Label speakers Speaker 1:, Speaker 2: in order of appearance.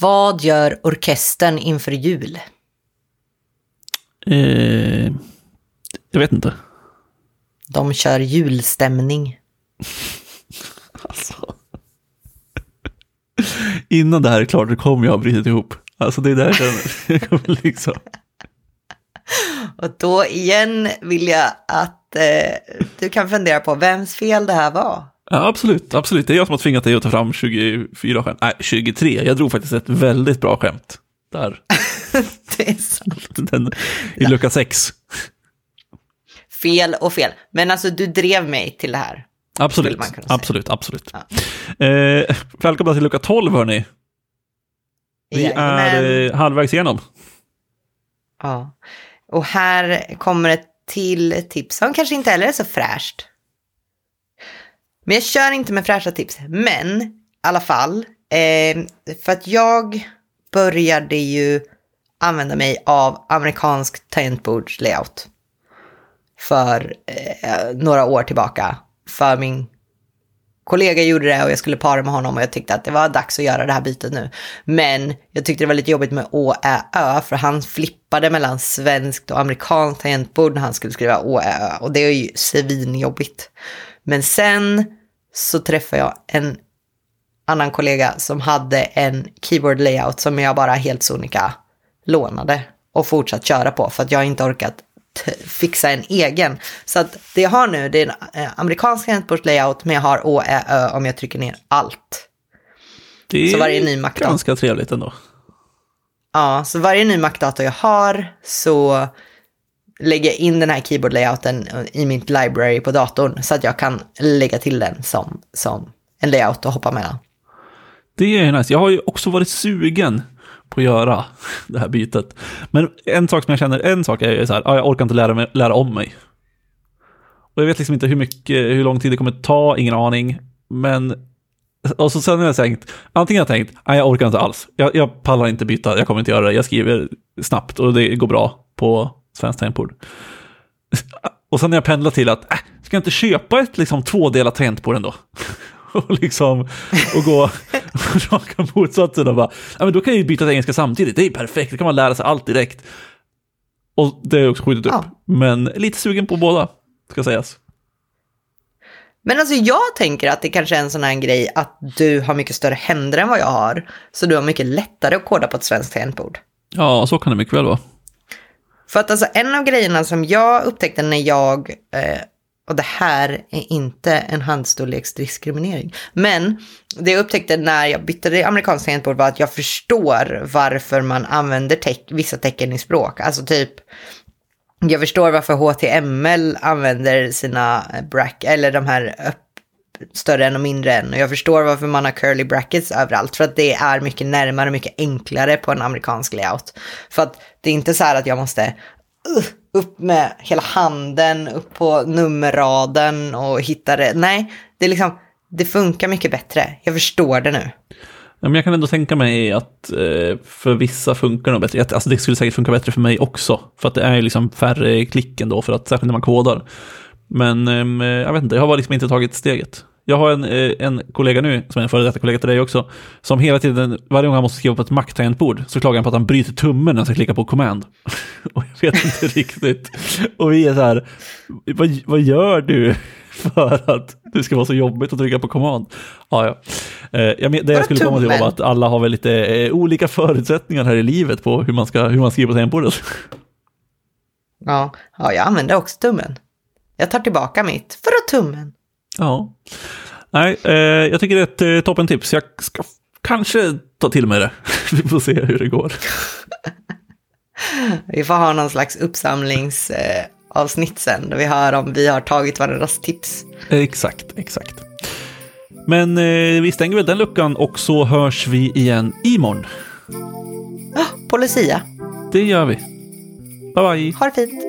Speaker 1: Vad gör orkestern inför jul?
Speaker 2: Eh, jag vet inte.
Speaker 1: De kör julstämning.
Speaker 2: Alltså. Innan det här är klart, kommer jag ha brutit ihop. Alltså det är där. Jag kommer liksom.
Speaker 1: Och då igen vill jag att eh, du kan fundera på vems fel det här var.
Speaker 2: Ja, absolut, absolut. Det är jag som har tvingat dig att ta fram 24 skämt. Nej, 23. Jag drog faktiskt ett väldigt bra skämt. Där.
Speaker 1: det är sant.
Speaker 2: Den, I lucka 6.
Speaker 1: Fel och fel. Men alltså du drev mig till det här.
Speaker 2: Absolut, absolut, absolut.
Speaker 1: Ja.
Speaker 2: Eh, välkomna till lucka 12 hörni. Vi är
Speaker 1: Jajamän.
Speaker 2: eh, halvvägs igenom.
Speaker 1: Ja. Och här kommer ett till tips som kanske inte heller är så fräscht. Men jag kör inte med fräscha tips. Men i alla fall. Eh, för att jag började ju använda mig av amerikansk tangentbordslayout. För eh, några år tillbaka. För min kollega gjorde det och jag skulle para med honom och jag tyckte att det var dags att göra det här bytet nu. Men jag tyckte det var lite jobbigt med Å, Ä, Ö för han flippade mellan svenskt och amerikanskt tangentbord när han skulle skriva Å, Ä, Ö och det är ju svinjobbigt. Men sen så träffade jag en annan kollega som hade en keyboard layout som jag bara helt sonika lånade och fortsatt köra på för att jag inte orkat fixa en egen. Så att det jag har nu det är en eh, amerikansk tangentbordslayout men jag har Å, Ä, Ö om jag trycker ner allt.
Speaker 2: Det
Speaker 1: Så varje ny Mac
Speaker 2: ganska trevligt ändå.
Speaker 1: Ja, så varje ny Mac-dator jag har så lägger jag in den här keyboard-layouten i mitt library på datorn så att jag kan lägga till den som, som en layout och hoppa mellan.
Speaker 2: Det är nice. Jag har ju också varit sugen på att göra det här bytet. Men en sak som jag känner, en sak är ju så här, ah, jag orkar inte lära, mig, lära om mig. Och jag vet liksom inte hur mycket, hur lång tid det kommer ta, ingen aning. Men, och så sen har jag tänkt, antingen har jag tänkt, nej jag orkar inte alls. Jag, jag pallar inte byta, jag kommer inte göra det. Jag skriver snabbt och det går bra på svenskt tangentbord. Och sen har jag pendlat till att, äh, ska jag inte köpa ett liksom tvådelat tangentbord ändå? och liksom, och gå raka motsatsen och bara, ja men då kan jag ju byta till engelska samtidigt, det är ju perfekt, då kan man lära sig allt direkt. Och det jag också skjutit upp,
Speaker 1: Ja.
Speaker 2: men lite sugen på båda, ska sägas.
Speaker 1: Men alltså jag tänker att det kanske är en sån här grej att du har mycket större händer än vad jag har. Så du har mycket lättare att koda på ett svenskt tangentbord.
Speaker 2: Ja, så kan det mycket väl vara.
Speaker 1: För att alltså en av grejerna som jag upptäckte när jag, eh, och det här är inte en handstorleksdiskriminering, men det jag upptäckte när jag bytte det amerikanskt tangentbord var att jag förstår varför man använder teck, vissa tecken i språk. Alltså typ, jag förstår varför HTML använder sina eh, brack, eller de här upp, större än och mindre än. Och jag förstår varför man har curly brackets överallt. För att det är mycket närmare och mycket enklare på en amerikansk layout. För att det är inte så här att jag måste uh, upp med hela handen, upp på nummerraden och hitta det. Nej, det är liksom, det funkar mycket bättre. Jag förstår det nu.
Speaker 2: Ja, men jag kan ändå tänka mig att eh, för vissa funkar det nog bättre. Alltså det skulle säkert funka bättre för mig också. För att det är ju liksom färre klick ändå, för att, särskilt när man kodar. Men ehm, jag vet inte, jag har bara liksom inte tagit steget. Jag har en, eh, en kollega nu, som är en före detta kollega till dig också, som hela tiden, varje gång han måste skriva på ett Mac-tangentbord, så klagar han på att han bryter tummen när han ska klicka på command. Och jag vet inte riktigt. Och vi är så här, vad, vad gör du för att det ska vara så jobbigt att trycka på command? Ja, ja. Eh, jag, det jag skulle komma till var att alla har väl lite eh, olika förutsättningar här i livet på hur man, ska, hur man skriver på tangentbordet.
Speaker 1: Ja, ja, jag använder också tummen. Jag tar tillbaka mitt för att tummen.
Speaker 2: Ja. Nej, eh, jag tycker det är ett eh, toppentips. Jag ska kanske ta till mig det. Vi får se hur det går.
Speaker 1: Vi får ha någon slags uppsamlingsavsnitt eh, sen, där vi hör om vi har tagit varandras tips.
Speaker 2: Exakt, exakt. Men eh, vi stänger väl den luckan och så hörs vi igen imorgon.
Speaker 1: Ah, på Lucia.
Speaker 2: Det gör vi. Bye bye.
Speaker 1: Ha det fint.